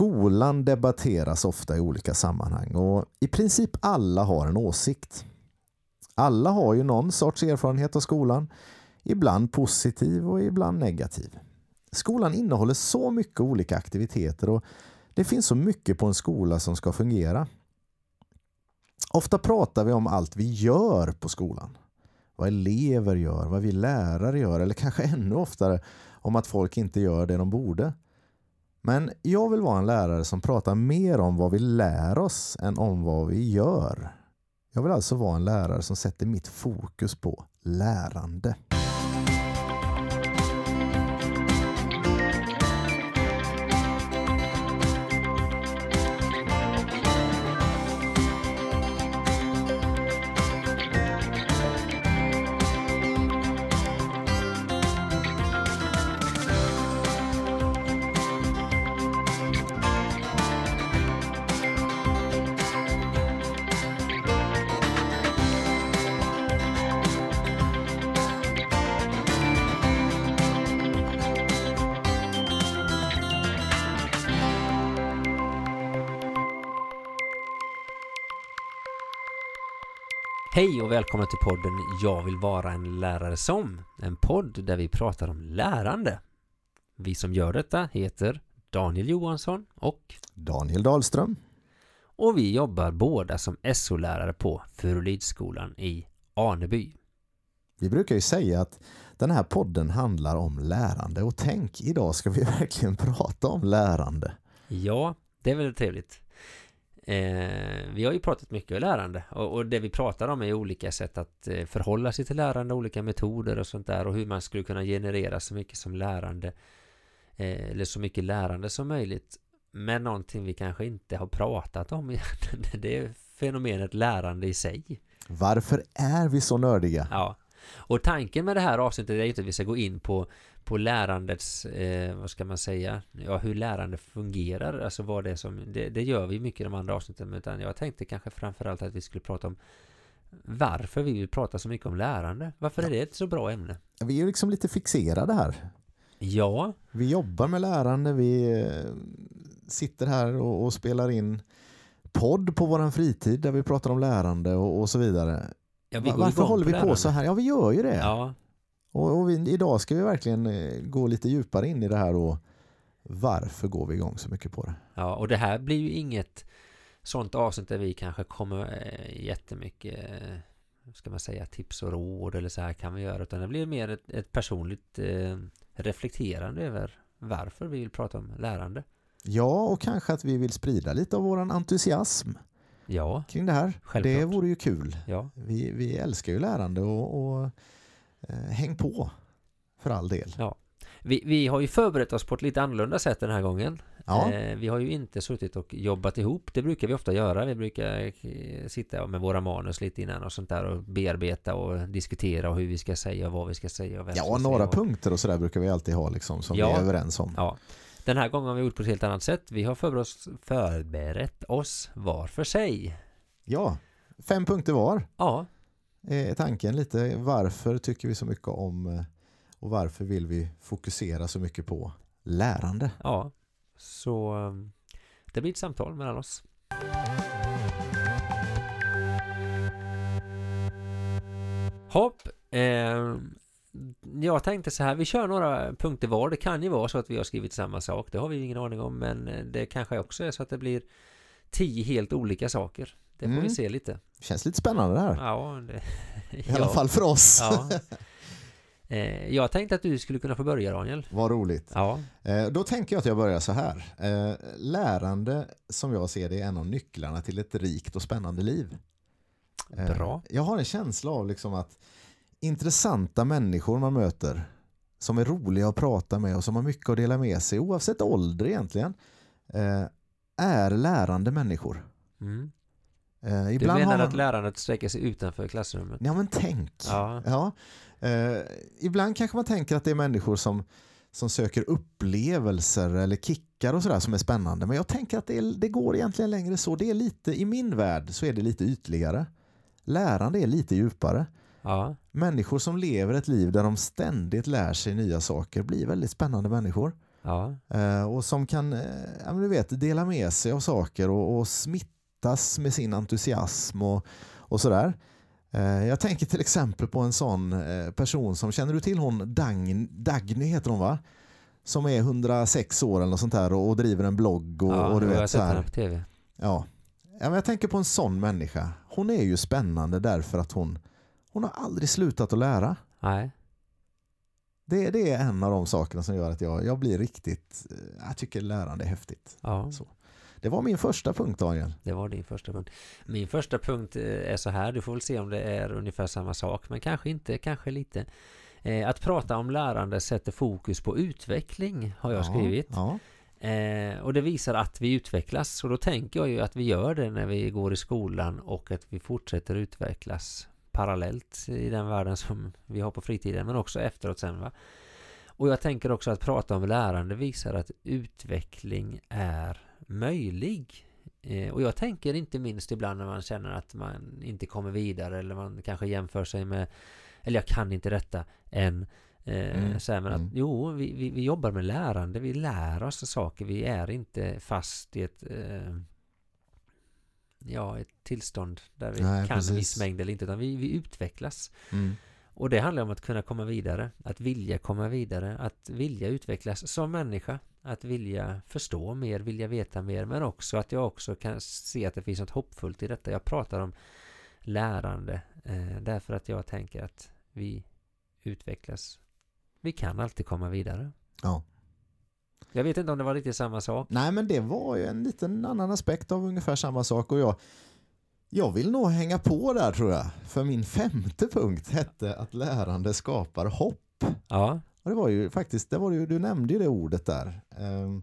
Skolan debatteras ofta i olika sammanhang och i princip alla har en åsikt. Alla har ju någon sorts erfarenhet av skolan, ibland positiv och ibland negativ. Skolan innehåller så mycket olika aktiviteter och det finns så mycket på en skola som ska fungera. Ofta pratar vi om allt vi gör på skolan. Vad elever gör, vad vi lärare gör eller kanske ännu oftare om att folk inte gör det de borde. Men jag vill vara en lärare som pratar mer om vad vi lär oss än om vad vi gör. Jag vill alltså vara en lärare som sätter mitt fokus på lärande. Hej och välkommen till podden Jag vill vara en lärare som En podd där vi pratar om lärande Vi som gör detta heter Daniel Johansson och Daniel Dahlström. Och vi jobbar båda som SO-lärare på Furulidsskolan i Aneby Vi brukar ju säga att den här podden handlar om lärande och tänk, idag ska vi verkligen prata om lärande. Ja, det är väldigt trevligt Eh, vi har ju pratat mycket om lärande och, och, det vi pratar om är olika sätt att eh, förhålla sig till lärande, olika metoder och sånt där och hur man skulle kunna generera så mycket som lärande eh, eller så mycket lärande som möjligt. Men någonting vi kanske inte har pratat om det är fenomenet lärande i sig. Varför är vi så nördiga? Ja, och tanken med det här avsnittet är inte att vi ska gå in på på lärandets, eh, vad ska man säga, ja hur lärande fungerar, alltså vad det är som, det, det gör vi mycket i de andra avsnitten, utan jag tänkte kanske framförallt att vi skulle prata om varför vi vill prata så mycket om lärande. Varför är det ett så bra ämne? Vi är ju liksom lite fixerade här. Ja. Vi jobbar med lärande, vi eh, sitter här och, och spelar in podd på våran fritid där vi pratar om lärande och, och så vidare. Ja, Varför håller vi på så här? Ja, vi gör ju det. Ja, och, och vi, idag ska vi verkligen eh, gå lite djupare in i det här och varför går vi igång så mycket på det? Ja, och det här blir ju inget sånt avsnitt där vi kanske kommer äh, jättemycket äh, ska man säga tips och råd eller så här kan vi göra utan det blir mer ett, ett personligt äh, reflekterande över varför vi vill prata om lärande. Ja, och kanske att vi vill sprida lite av våran entusiasm ja, kring det här. Självklart. Det vore ju kul. Ja. Vi, vi älskar ju lärande och, och eh, häng på för all del. Ja. Vi, vi har ju förberett oss på ett lite annorlunda sätt den här gången. Ja. Eh, vi har ju inte suttit och jobbat ihop. Det brukar vi ofta göra. Vi brukar eh, sitta med våra manus lite innan och sånt där och bearbeta och diskutera och hur vi ska säga och vad vi ska säga. Och ja, och några säga. punkter och sådär brukar vi alltid ha liksom som ja. vi är överens om. Ja. Den här gången har vi gjort på ett helt annat sätt. Vi har förberett oss, förberett oss var för sig. Ja, fem punkter var. Ja är tanken lite varför tycker vi så mycket om eh, och varför vill vi fokusera så mycket på lärande? Ja, så eh, det blir ett samtal mellan oss. Hopp, eh, jag tänkte så här, vi kör några punkter var. Det kan ju vara så att vi har skrivit samma sak. Det har vi ingen aning om, men eh, det kanske också är så att det blir tio helt olika saker. Det får mm. vi se lite. Känns lite spännande det här. Ja, det, I ja. alla fall för oss. Ja. Eh, jag tänkte att du skulle kunna få börja Daniel. Vad roligt. Ja. Eh, då tänker jag att jag börjar så här. Eh, lärande som jag ser det är en av nycklarna till ett rikt och spännande liv. Bra. Jag har en känsla av liksom att intressanta människor man möter som är roliga att prata med och som har mycket att dela med sig oavsett ålder egentligen är lärande människor. Mm. Eh, ibland du menar man... att lärandet sträcker sig utanför klassrummet? Ja, men tänk. Ja. ja. Eh, ibland kanske man tänker att det är människor som, som söker upplevelser eller kickar och sådär som är spännande. Men jag tänker att det, är, det går egentligen längre så. Det är lite, I min värld så är det lite ytligare. Lärande är lite djupare. Ja. Människor som lever ett liv där de ständigt lär sig nya saker blir väldigt spännande människor. Ja, Eh, och som kan eh, ja, du vet, dela med sig av saker och, och smittas med sin entusiasm och, och sådär. Eh, jag tänker till exempel på en sån person som, känner du till hon Dagny, Dagny heter hon va? Som är 106 år eller något sånt där och, och driver en blogg och, ja och du jag vet så sett här. på tv. Ja. ja men jag tänker på en sån människa. Hon är ju spännande därför att hon, hon har aldrig slutat att lära. Nej, Det, det är en av de sakerna som gör att jag, jag blir riktigt, eh, jag tycker lärande är häftigt. ja, Så. Det var min första punkt Daniel. det var din första punkt. Min första punkt eh, är så här, du får väl se om det är ungefär samma sak, men kanske inte, kanske lite. Eh, Att prata om lärande sätter fokus på utveckling, har jag Ja, skrivit. Ja, Eh, och det visar att vi utvecklas och då tänker jag ju att vi gör det när vi går i skolan och att vi fortsätter utvecklas parallellt i den världen som vi har på fritiden men också efteråt sen va. Och jag tänker också att prata om lärande visar att utveckling är möjlig. Eh, och jag tänker inte minst ibland när man känner att man inte kommer vidare eller man kanske jämför sig med eller jag kan inte detta än. Eh, Mm, så här, men att mm. jo, vi, vi, vi jobbar med lärande, vi lär oss saker, vi är inte fast i ett eh, ja, ett tillstånd där vi Nej, kan en precis. viss mängd eller inte, utan vi, vi utvecklas. mm. Och det handlar om att kunna komma vidare, att vilja komma vidare, att vilja utvecklas som människa, att vilja förstå mer, vilja veta mer, men också att jag också kan se att det finns något hoppfullt i detta. Jag pratar om lärande eh, därför att jag tänker att vi utvecklas. Vi kan alltid komma vidare. ja. Jag vet inte om det var riktigt samma sak. Nej men det var ju en liten annan aspekt av ungefär samma sak och jag, jag vill nog hänga på där tror jag. För min femte punkt hette att lärande skapar hopp. Ja, Och det var ju faktiskt, det var ju, du nämnde ju det ordet där. Ehm,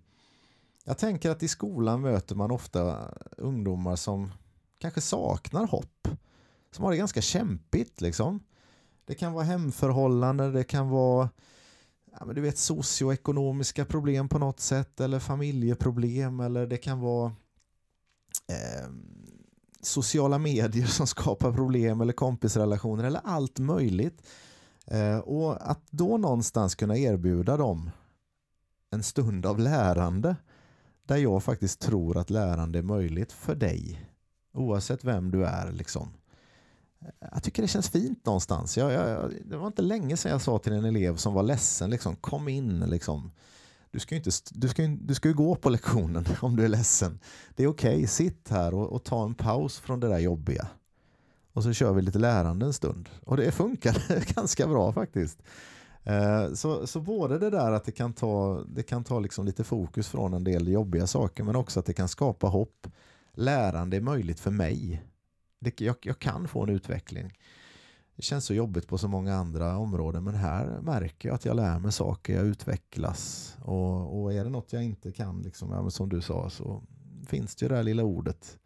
Jag tänker att i skolan möter man ofta ungdomar som kanske saknar hopp. Som har det ganska kämpigt liksom. Det kan vara hemförhållanden, det kan vara ja, men du vet, socioekonomiska problem på något sätt eller familjeproblem eller det kan vara eh, sociala medier som skapar problem eller kompisrelationer eller allt möjligt. Eh, och att då någonstans kunna erbjuda dem en stund av lärande där jag faktiskt tror att lärande är möjligt för dig oavsett vem du är. Liksom. Jag tycker det känns fint någonstans. Jag, jag, jag, det var inte länge sedan jag sa till en elev som var ledsen, liksom, kom in. Liksom. Du, ska ju inte, du, ska, ju- du ska ju gå på lektionen om du är ledsen. Det är okej, sitt här och, och ta en paus från det där jobbiga. Och så kör vi lite lärande en stund. Och det funkar ganska bra faktiskt. Eh, Så, så både det där att det kan ta, det kan ta liksom lite fokus från en del jobbiga saker men också att det kan skapa hopp. Lärande är möjligt för mig. Det, jag, jag kan få en utveckling. Det känns så jobbigt på så många andra områden men här märker jag att jag lär mig saker, jag utvecklas. Och, och är det något jag inte kan, liksom, ja, men som du sa, så finns det ju det här lilla ordet.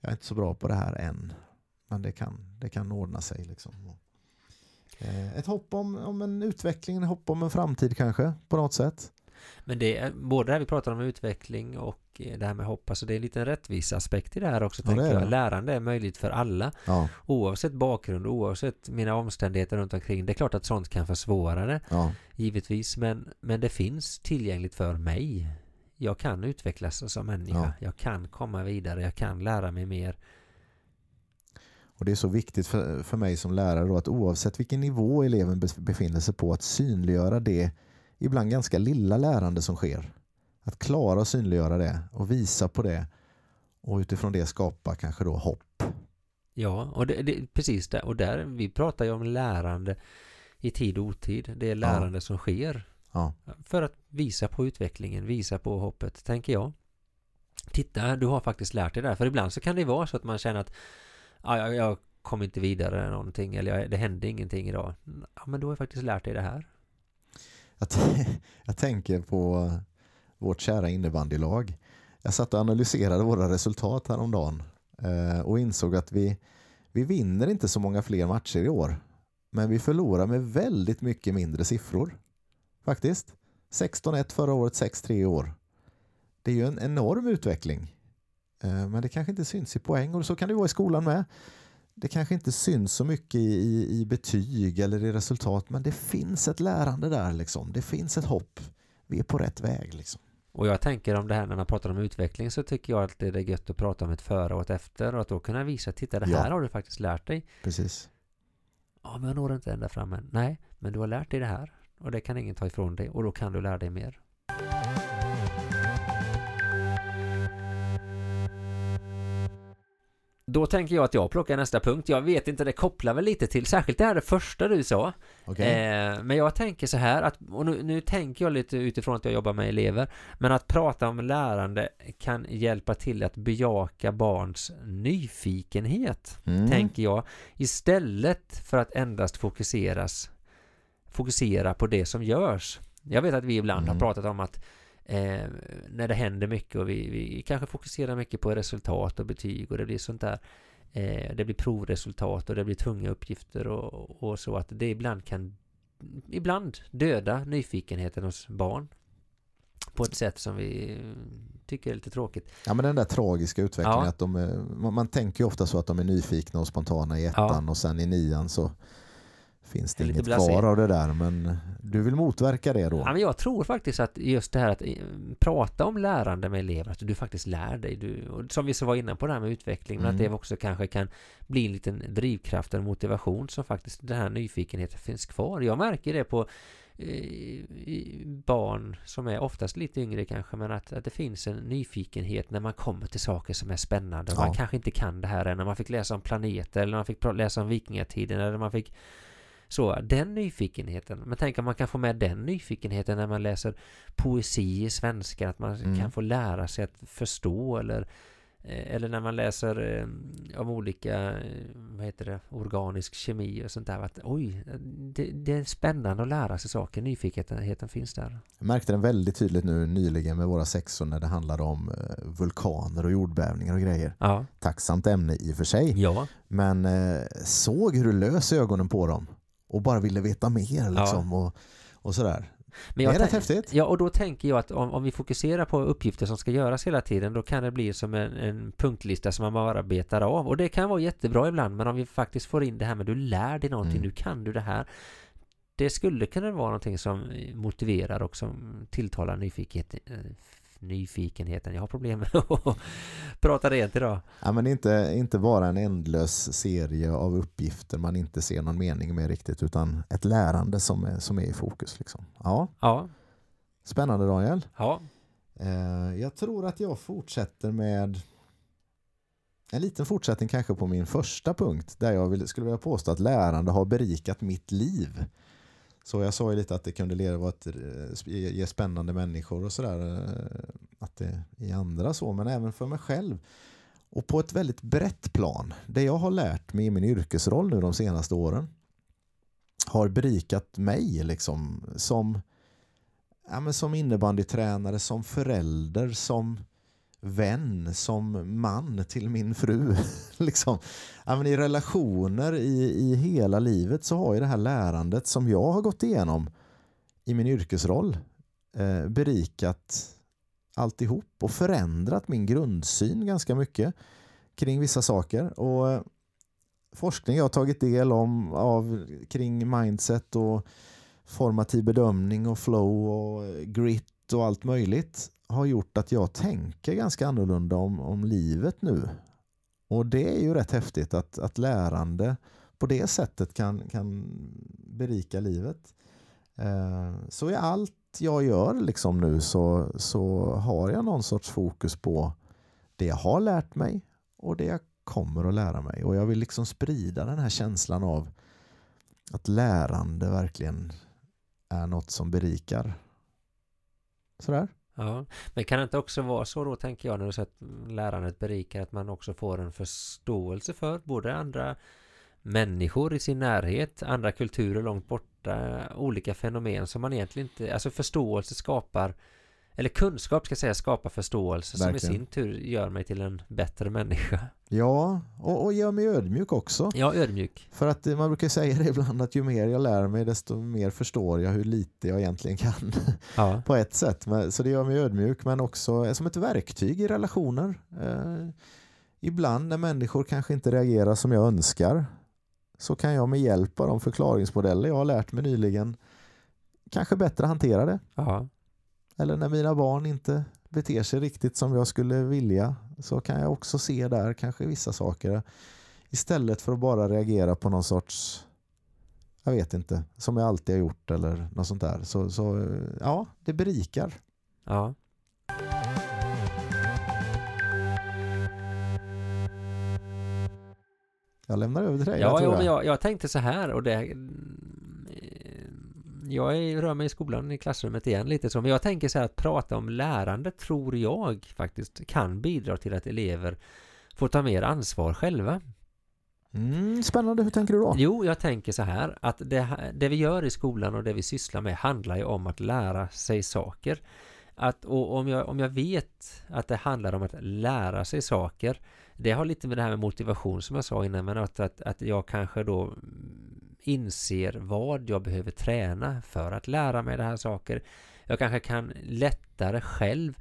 Jag är inte så bra på det här än. Men det kan, det kan ordna sig. Liksom. Eh, Ett hopp om, om en utveckling, ett hopp om en framtid kanske på något sätt. men det är både det här vi pratar om utveckling och eh, det här med hopp, alltså det är en liten rättviseaspekt i det här också Ja, tänker jag. Lärande är möjligt för alla Ja, oavsett bakgrund, oavsett mina omständigheter runt omkring. Det är klart att sånt kan försvåra det, ja, givetvis, men, men det finns tillgängligt för mig. Jag kan utvecklas som människa, Ja. jag kan komma vidare, jag kan lära mig mer. och det är så viktigt för, för mig som lärare då att oavsett vilken nivå eleven bef- befinner sig på att synliggöra det ibland ganska lilla lärande som sker. Att klara att synliggöra det och visa på det och utifrån det skapa kanske då hopp. Ja, och det, det, precis där, och där, vi pratar ju om lärande i tid och otid. Det är lärande som sker. Ja, För att visa på utvecklingen, visa på hoppet, tänker jag. Titta, du har faktiskt lärt dig det här. För ibland så kan det vara så att man känner att ja, jag, jag kom inte vidare någonting eller det hände ingenting idag. Ja, men då har jag faktiskt lärt dig det här. Jag, jag tänker på vårt kära innebandylag. Jag satt och analyserade våra resultat häromdagen eh, och insåg att vi, vi vinner inte så många fler matcher i år. Men vi förlorar med väldigt mycket mindre siffror. Faktiskt. 16-1 förra året, 6-3 i år. Det är ju en enorm utveckling. Eh, men det kanske inte syns i poäng och så kan det vara i skolan med. Det kanske inte syns så mycket i, i, i betyg eller i resultat men det finns ett lärande där. Liksom. Det finns ett hopp. vi är på rätt väg liksom. Och jag tänker om det här när man pratar om utveckling så tycker jag att det är gött att prata om ett före och ett efter och att då kunna visa, titta det här Ja. har du faktiskt lärt dig. Precis. Ja, men jag når inte ända fram än. Nej, men du har lärt dig det här och det kan ingen ta ifrån dig och då kan du lära dig mer. Då tänker jag att jag plockar nästa punkt. Jag vet inte, det kopplar väl lite till, särskilt det här det första du sa. Okej. Eh, men jag tänker så här att, och nu, nu tänker jag lite utifrån att jag jobbar med elever, men att prata om lärande kan hjälpa till att bejaka barns nyfikenhet, Mm. tänker jag, istället för att endast fokuseras, fokusera på det som görs. Jag vet att vi ibland Mm. har pratat om att eh, när det händer mycket och vi, vi kanske fokuserar mycket på resultat och betyg och det blir sånt där eh, det blir provresultat och det blir tunga uppgifter och, och så att det ibland kan ibland döda nyfikenheten hos barn på ett sätt som vi tycker är lite tråkigt. Ja men den där tragiska utvecklingen Ja. att de är, man, tänker ju ofta så att de är nyfikna och spontana i ettan och sen i nian så finns det inget blasé. kvar av det där men du vill motverka det då? Ja, men jag tror faktiskt att just det här att eh, prata om lärande med elever, att du faktiskt lär dig. Du, som vi så var inne på det här med utveckling, men att Mm. det också kanske kan bli en liten drivkraft och motivation som faktiskt den här nyfikenheten finns kvar. Jag märker det på eh, barn som är oftast lite yngre kanske, men att, att det finns en nyfikenhet när man kommer till saker som är spännande. Ja. Man kanske inte kan det här än, när man fick läsa om planeter eller när man fick läsa om vikingatiden eller man fick så, den nyfikenheten. Men tänk om man kan få med den nyfikenheten när man läser poesi i svenska, att man Mm. kan få lära sig att förstå eller eh, eller när man läser eh, om olika, eh, vad heter det, organisk kemi och sånt där. Att, oj, det, det är spännande att lära sig saker. Nyfikenheten finns där. Jag märkte den väldigt tydligt nu nyligen med våra sexor när det handlade om eh, vulkaner och jordbävningar och grejer. Ja. Tacksamt ämne i och för sig Ja. men eh, såg hur du lös ögonen på dem och bara ville veta mer liksom och, och sådär. Men det är jag rätt häftigt. Ja, och då tänker jag att om, om vi fokuserar på uppgifter som ska göras hela tiden, då kan det bli som en, en punktlista som man bara betar av. Och det kan vara jättebra ibland, men om vi faktiskt får in det här med du lär dig någonting, Mm. nu kan du det här. Det skulle kunna vara någonting som motiverar och som tilltalar nyfikenhet, eh, nyfikenheten. Jag har problem med att prata rent idag. Ja, men inte, inte bara en ändlös serie av uppgifter man inte ser någon mening med riktigt utan ett lärande som är, som är i fokus. Liksom. Ja, Ja, spännande Daniel. ja, Eh, jag tror att jag fortsätter med en liten fortsättning kanske på min första punkt där jag skulle vilja påstå att lärande har berikat mitt liv. Så jag sa ju lite att det kunde leva att eh, ge spännande människor och sådär. Eh, att det är andra så, men även för mig själv. Och på ett väldigt brett plan. Det jag har lärt mig i min yrkesroll nu de senaste åren har berikat mig liksom som ja, men som innebandytränare, som förälder, som vän, som man till min fru. liksom. ja, men I relationer i, i hela livet så har ju det här lärandet som jag har gått igenom i min yrkesroll eh, berikat alltihop och förändrat min grundsyn ganska mycket kring vissa saker. Och eh, forskning jag har tagit del om av, kring mindset och formativ bedömning och flow och eh, grit och allt möjligt har gjort att jag tänker ganska annorlunda om, om livet nu. Och det är ju rätt häftigt att, att lärande på det sättet kan, kan berika livet. Eh, så i allt jag gör liksom nu så, så har jag någon sorts fokus på det jag har lärt mig och det jag kommer att lära mig. Och jag vill liksom sprida den här känslan av att lärande verkligen är något som berikar. Sådär. ja. Men kan det inte också vara så då, tänker jag, när du säger att lärandet berikar, att man också får en förståelse för både andra människor i sin närhet, andra kulturer långt borta, olika fenomen som man egentligen inte, alltså förståelse skapar eller kunskap ska jag säga skapar förståelse som Verkligen. i sin tur gör mig till en bättre människa. Ja, och, och gör mig ödmjuk också. Ja, ödmjuk. För att eh, man brukar säga det ibland att ju mer jag lär mig desto mer förstår jag hur lite jag egentligen kan. Ja, på ett sätt. Så det gör mig ödmjuk men också som ett verktyg i relationer. Eh, ibland när människor kanske inte reagerar som jag önskar så kan jag med hjälp av de förklaringsmodeller jag har lärt mig nyligen kanske bättre hantera det. ja. Eller när mina barn inte beter sig riktigt som jag skulle vilja så kan jag också se där kanske vissa saker istället för att bara reagera på någon sorts jag vet inte, som jag alltid har gjort eller något sånt där. Så, så ja, det berikar. Ja. Jag lämnar över till dig. Ja, jag, jo, jag. jag, tänkte så här och det jag är, rör mig i skolan i klassrummet igen lite så, men jag tänker så här att prata om lärande tror jag faktiskt kan bidra till att elever får ta mer ansvar själva. Mm, spännande, hur tänker du då? Jo, jag tänker så här att det, det vi gör i skolan och det vi sysslar med handlar ju om att lära sig saker. Att, och om jag, om jag vet att det handlar om att lära sig saker det har lite med det här med motivation som jag sa innan men att, att, att jag kanske då inser vad jag behöver träna för att lära mig det här saker. Jag kanske kan lättare själv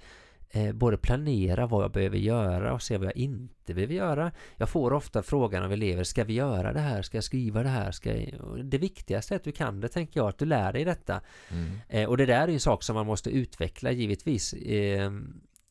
eh, både planera vad jag behöver göra och se vad jag inte behöver göra. Jag får ofta frågan av elever, ska vi göra det här? Ska jag skriva det här? Ska jag... Det viktigaste är att du kan det, tänker jag, att du lär dig detta. Mm. Eh, och det där är en sak som man måste utveckla givetvis. Eh,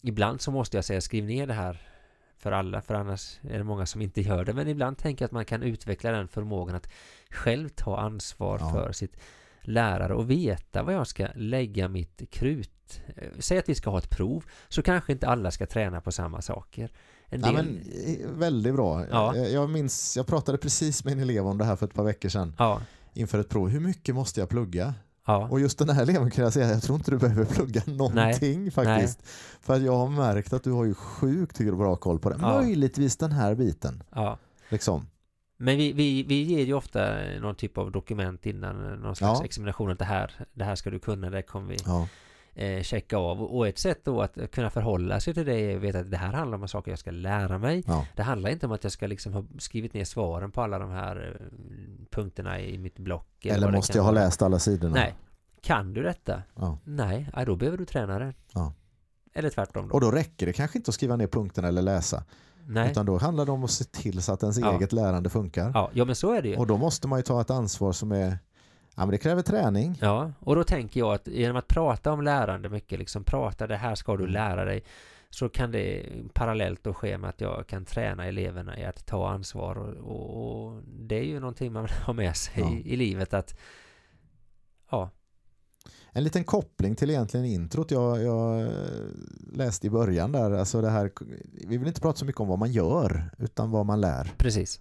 ibland så måste jag säga, skriv ner det här för alla, för annars är det många som inte gör det. Men ibland tänker jag att man kan utveckla den förmågan att själv ta ansvar Ja. för sitt lärare och veta vad jag ska lägga mitt krut. Eh, Säg att vi ska ha ett prov, så kanske inte alla ska träna på samma saker. En Ja, del... men, eh, väldigt bra. Ja. Jag, jag minns, jag pratade precis med en elev om det här för ett par veckor sedan Ja, inför ett prov. Hur mycket måste jag plugga? Ja, Och just den här eleven kan jag säga, jag tror inte du behöver plugga någonting faktiskt. För att jag har märkt att du har ju sjukt bra koll på det. Ja. Möjligtvis den här biten. ja. Liksom. Men vi, vi, vi ger ju ofta någon typ av dokument innan någon slags Ja. examination att det här, det här ska du kunna, det kommer vi Ja. Eh, checka av. Och ett sätt då att kunna förhålla sig till det är att veta att det här handlar om saker jag ska lära mig. Ja. Det handlar inte om att jag ska liksom ha skrivit ner svaren på alla de här eh, punkterna i mitt block. Eller det måste jag ha läst alla sidorna? Nej. Kan du detta? Ja. Nej, då behöver du träna det. Ja. Eller tvärtom då. Och då räcker det kanske inte att skriva ner punkterna eller läsa. Nej. Utan då handlar det om att se till så att ens Ja. eget lärande funkar. Ja, ja, men så är det ju. Och då måste man ju ta ett ansvar som är Ja, men det kräver träning. Ja, och då tänker jag att genom att prata om lärande mycket, liksom prata det här ska Mm. du lära dig, så kan det parallellt då ske med att jag kan träna eleverna i att ta ansvar och, och, och det är ju någonting man har med sig Ja. i, i livet att ja, En liten koppling till egentligen introt jag, jag läste i början där. Alltså det här, vi vill inte prata så mycket om vad man gör utan vad man lär. precis.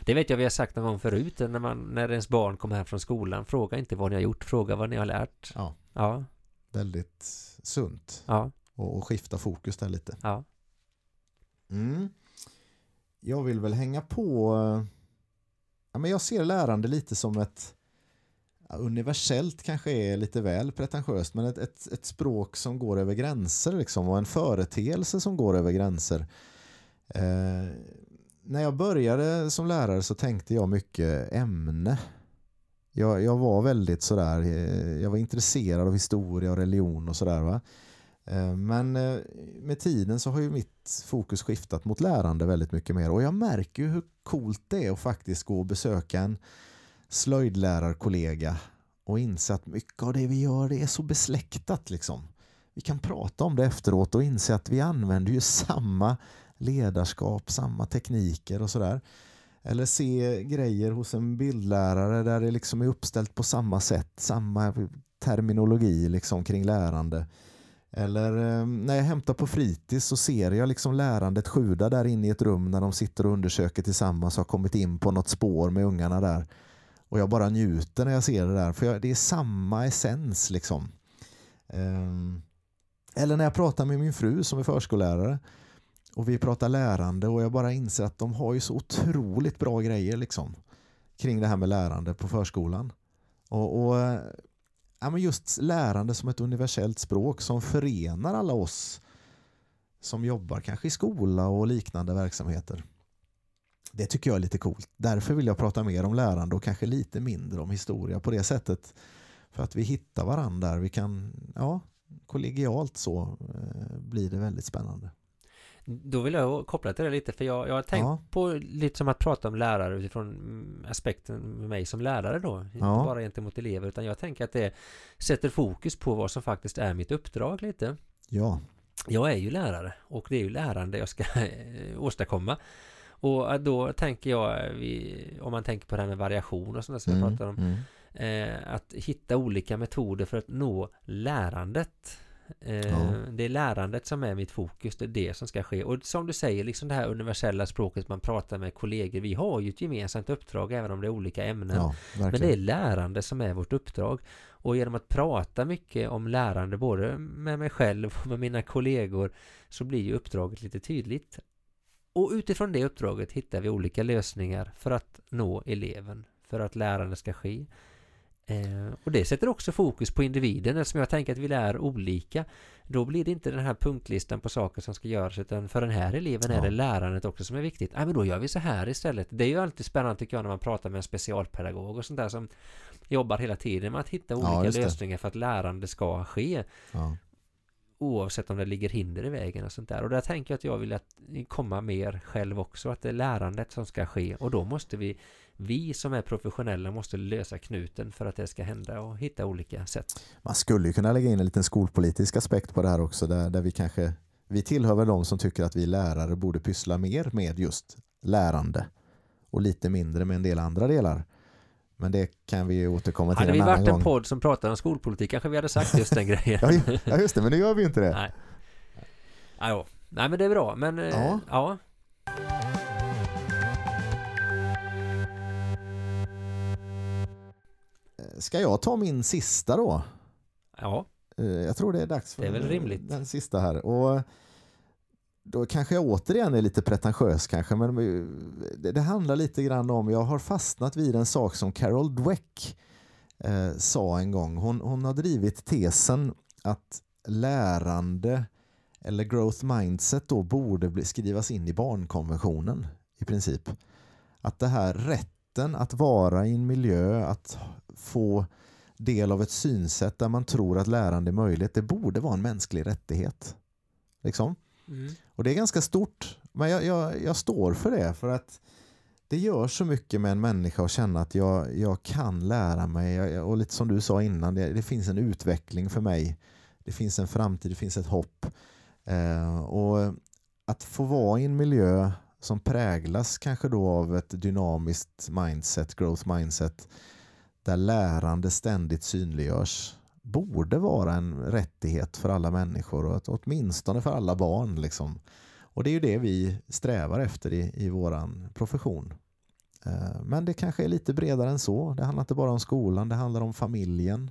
Det vet jag vi har sagt någon gång förut när, man, när ens barn kommer hem från skolan. Fråga inte vad ni har gjort, fråga vad ni har lärt. Ja. Ja, Väldigt sunt ja, och, och skifta fokus där lite. ja. Mm. Jag vill väl hänga på ja, men jag ser lärande lite som ett universellt kanske är lite väl pretentiöst men ett, ett, ett språk som går över gränser liksom, och en företeelse som går över gränser. Eh, när jag började som lärare så tänkte jag mycket ämne. Jag, jag var väldigt sådär, eh, jag var intresserad av historia och religion och sådär va. Eh, men eh, med tiden så har ju mitt fokus skiftat mot lärande väldigt mycket mer och jag märker ju hur coolt det är att faktiskt gå och besöka en slöjdlärarkollega och inse att mycket av det vi gör det är så besläktat liksom. Vi kan prata om det efteråt och inse att vi använder ju samma ledarskap, samma tekniker och sådär. Eller se grejer hos en bildlärare där det liksom är uppställt på samma sätt, samma terminologi liksom kring lärande. Eller eh, när jag hämtar på fritids så ser jag liksom lärandet sjuda där inne i ett rum när de sitter och undersöker tillsammans och har kommit in på något spår med ungarna där. Och jag bara njuter när jag ser det där för jag, det är samma essens liksom. Ehm, eller när jag pratar med min fru som är förskollärare och vi pratar lärande och jag bara inser att de har ju så otroligt bra grejer liksom kring det här med lärande på förskolan. Och, och eh, ja, men just lärande som ett universellt språk som förenar alla oss som jobbar kanske i skola och liknande verksamheter. Det tycker jag är lite coolt. Därför vill jag prata mer om lärande och kanske lite mindre om historia på det sättet. För att vi hittar varandra där. Vi kan, ja, kollegialt så eh, blir det väldigt spännande. Då vill jag koppla till det lite för jag, jag har tänkt Ja. på lite som att prata om lärare utifrån aspekten med mig som lärare då. Inte Ja. bara gentemot elever utan jag tänker att det sätter fokus på vad som faktiskt är mitt uppdrag lite. Ja, Jag är ju lärare och det är ju lärande jag ska åstadkomma. Och då tänker jag, om man tänker på det här med variation och sådär som jag mm, pratar om, mm. eh, att hitta olika metoder för att nå lärandet. Eh, Ja. Det är lärandet som är mitt fokus, det är det som ska ske. Och som du säger, liksom det här universella språket man pratar med kollegor, vi har ju ett gemensamt uppdrag även om det är olika ämnen. ja Men det är lärande som är vårt uppdrag. Och genom att prata mycket om lärande både med mig själv och med mina kollegor så blir ju uppdraget lite tydligt. Och utifrån det uppdraget hittar vi olika lösningar för att nå eleven, för att lärande ska ske. Eh, och det sätter också fokus på individen eftersom jag tänker att vi lär olika. Då blir det inte den här punktlistan på saker som ska göras utan för den här eleven är Ja. det lärandet också som är viktigt. Ja, men då gör vi så här istället. Det är ju alltid spännande tycker jag när man pratar med en specialpedagog och sånt där som jobbar hela tiden med att hitta Ja, olika det. lösningar för att lärande ska ske. Ja. Oavsett om det ligger hinder i vägen och sånt där. Och där tänker jag att jag vill att komma mer själv också. Att det är lärandet som ska ske. Och då måste vi, vi som är professionella måste lösa knuten för att det ska hända och hitta olika sätt. Man skulle ju kunna lägga in en liten skolpolitisk aspekt på det här också där, där vi kanske vi tillhör väl de som tycker att vi lärare borde pyssla mer med just lärande och lite mindre med en del andra delar. Men det kan vi återkomma till Hade vi en annan varit en gång. podd som pratar om skolpolitik kanske vi hade sagt just den grejen. Ja, ju- ja just det, men nu gör vi inte det. Nej. Nej men det är bra. Men eh, Ja. ja. Ska jag ta min sista då? Ja. Eh, Jag tror det är dags för Det är väl rimligt. den sista här. Och då kanske jag återigen är lite pretentiös kanske, men det, det handlar lite grann om, jag har fastnat vid en sak som Carol Dweck eh, sa en gång. Hon, hon har drivit tesen att lärande eller growth mindset då borde bli, skrivas in i barnkonventionen i princip. Att det här rätten att vara i en miljö, att få del av ett synsätt där man tror att lärande är möjligt, det borde vara en mänsklig rättighet. Liksom. Mm. Och det är ganska stort, men jag, jag, jag står för det för att det gör så mycket med en människa att känna att jag, jag kan lära mig och lite som du sa innan, det, det finns en utveckling för mig. Det finns en framtid, det finns ett hopp. Eh, och att få vara i en miljö som präglas kanske då av ett dynamiskt mindset, growth mindset, där lärande ständigt synliggörs borde vara en rättighet för alla människor och att, åtminstone för alla barn. Liksom. Och det är ju det vi strävar efter i, i vår profession. Eh, men det kanske är lite bredare än så. Det handlar inte bara om skolan, det handlar om familjen.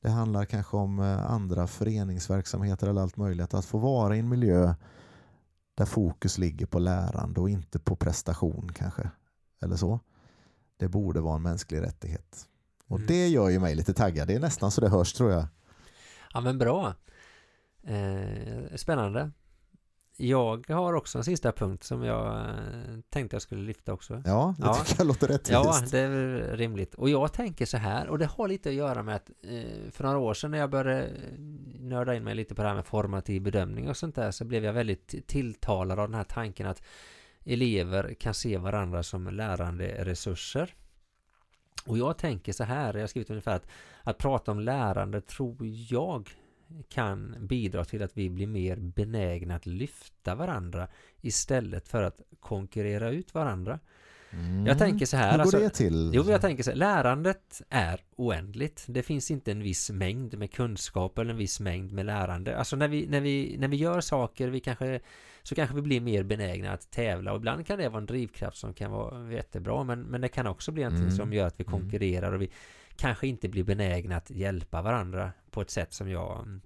Det handlar kanske om eh, andra föreningsverksamheter eller allt möjligt. Att få vara i en miljö där fokus ligger på lärande och inte på prestation kanske. Eller så. Det borde vara en mänsklig rättighet. Och Mm. det gör ju mig lite taggad. Det är nästan så det hörs tror jag. Ja men bra. Eh, spännande. Jag har också en sista punkt som jag eh, tänkte jag skulle lyfta också. Ja, det Ja. tycker jag låter rättvist. Ja, det är rimligt. Och jag tänker så här, och det har lite att göra med att eh, för några år sedan när jag började eh, nörda in mig lite på det här med formativ bedömning och sånt där så blev jag väldigt tilltalad av den här tanken att elever kan se varandra som lärande resurser. Och jag tänker så här, jag har skrivit ungefär att att prata om lärande tror jag kan bidra till att vi blir mer benägna att lyfta varandra istället för att konkurrera ut varandra. Mm. Jag tänker så här, Hur går alltså- det till? Jo, jag tänker så här, lärandet är oändligt. Det finns inte en viss mängd med kunskap eller en viss mängd med lärande. Alltså när vi, när vi, när vi gör saker, vi kanske, så kanske vi blir mer benägna att tävla. Och ibland kan det vara en drivkraft som kan vara jättebra, men, men det kan också bli någonting Mm. som gör att vi Mm. konkurrerar och vi kanske inte blir benägna att hjälpa varandra på ett sätt som jag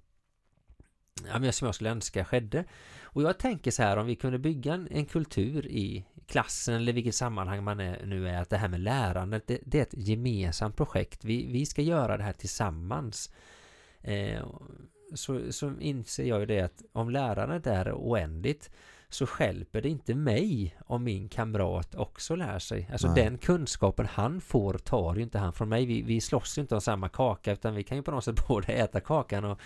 ja, men som jag skulle önska skedde. Och jag tänker så här, om vi kunde bygga en, en kultur i klassen eller vilket sammanhang man är, nu är, att det här med lärandet, det, det är ett gemensamt projekt. Vi, vi ska göra det här tillsammans. Eh, så, så inser jag ju det att om lärandet är oändligt så skälper det inte mig om min kamrat också lär sig. Alltså Nej. den kunskapen han får tar ju inte han från mig. Vi, vi slåss ju inte om samma kaka utan vi kan ju på något sätt både äta kakan och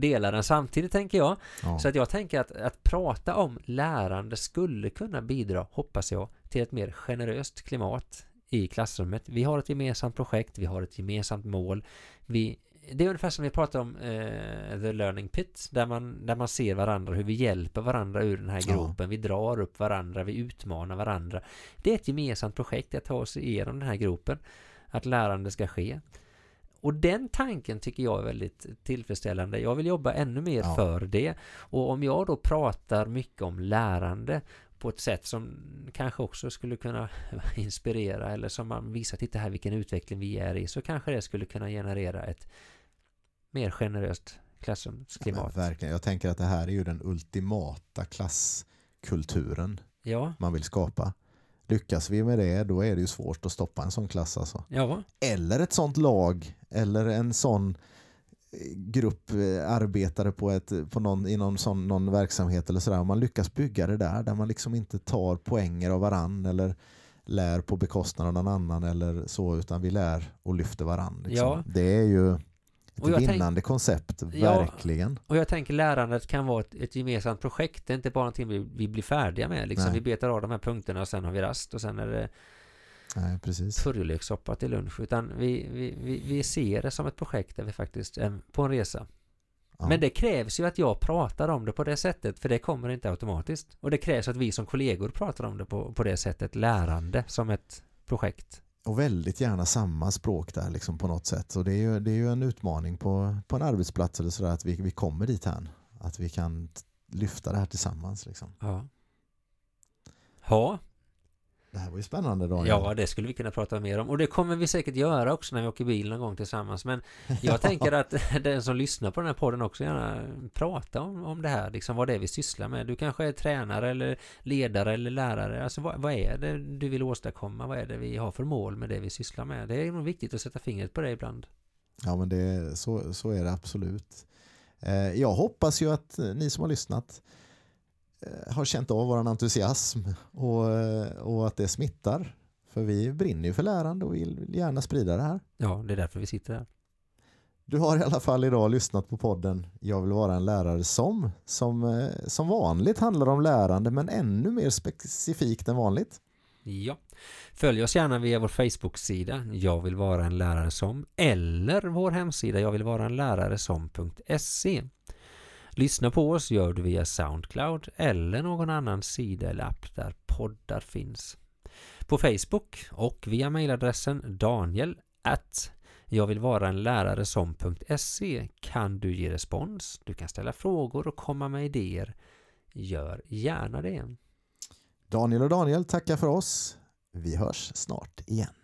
dela den samtidigt tänker jag. Ja. Så att jag tänker att, att prata om lärande skulle kunna bidra, hoppas jag, till ett mer generöst klimat i klassrummet. Vi har ett gemensamt projekt, vi har ett gemensamt mål. Vi, det är ungefär som vi pratade om eh, The Learning Pit, där man, där man ser varandra, hur vi hjälper varandra ur den här Ja. gropen. Vi drar upp varandra, vi utmanar varandra. Det är ett gemensamt projekt att ta oss igenom den här gropen, att lärande ska ske. Och den tanken tycker jag är väldigt tillfredsställande. Jag vill jobba ännu mer Ja. för det. Och om jag då pratar mycket om lärande på ett sätt som kanske också skulle kunna inspirera eller som man visar, titta här vilken utveckling vi är i, så kanske det skulle kunna generera ett mer generöst Ja, klassrumsklimat. verkligen. Jag tänker att det här är ju den ultimata klasskulturen Ja, man vill skapa. Lyckas vi med det, då är det ju svårt att stoppa en sån klass alltså. ja, Eller ett sånt lag, eller en sån eh, grupp eh, arbetare på ett, på någon, i någon, sån, någon verksamhet eller sådär. Om man lyckas bygga det där, där man liksom inte tar poänger av varann eller lär på bekostnad av någon annan eller så, utan vi lär och lyfter varann. Liksom. Ja. Det är ju Och jag tänk- vinnande koncept, Ja. verkligen. och jag tänker lärandet kan vara ett, ett gemensamt projekt. Det är inte bara någonting vi, vi blir färdiga med. Liksom. Nej. Vi betar av de här punkterna och sen har vi rast och sen är det Nej, precis. purjolökssoppa till lunch. Utan vi, vi, vi, vi ser det som ett projekt där vi faktiskt är på en resa. Ja. Men det krävs ju att jag pratar om det på det sättet, för det kommer inte automatiskt. Och det krävs att vi som kollegor pratar om det på, på det sättet, lärande som ett projekt. Och väldigt gärna samma språk där liksom på något sätt. Och det är ju, det är ju en utmaning på, på en arbetsplats eller sådär att vi, vi kommer dit här. Att vi kan lyfta det här tillsammans. Liksom. Ja. Ja, det här var ju spännande Daniel. ja, det skulle vi kunna prata mer om. Och det kommer vi säkert göra också när vi åker bil någon gång tillsammans. Men jag tänker att den som lyssnar på den här podden också gärna prata om, om det här, liksom vad det är vi sysslar med. Du kanske är tränare eller ledare eller lärare. Alltså vad, vad är det du vill åstadkomma? Vad är det vi har för mål med det vi sysslar med? Det är nog viktigt att sätta fingret på det ibland. Ja, men det, så, så är det absolut. Eh, jag hoppas ju att ni som har lyssnat har känt av vår entusiasm och, eh, och att det smittar. För vi brinner ju för lärande och vill vill gärna sprida det här. Ja, det är därför vi sitter här. Du har i alla fall idag lyssnat på podden Jag vill vara en lärare som, som eh, som vanligt handlar om lärande men ännu mer specifikt än vanligt. Ja. Följ oss gärna via vår Facebook-sida Jag vill vara en lärare som eller vår hemsida Jag vill vara en lärare som.se Lyssna på oss gör du via Soundcloud eller någon annan sida eller app där poddar finns. På Facebook och via mejladressen daniel at jag vill vara en lärare som.se kan du ge respons, du kan ställa frågor och komma med idéer. Gör gärna det. Daniel och Daniel tackar för oss. Vi hörs snart igen.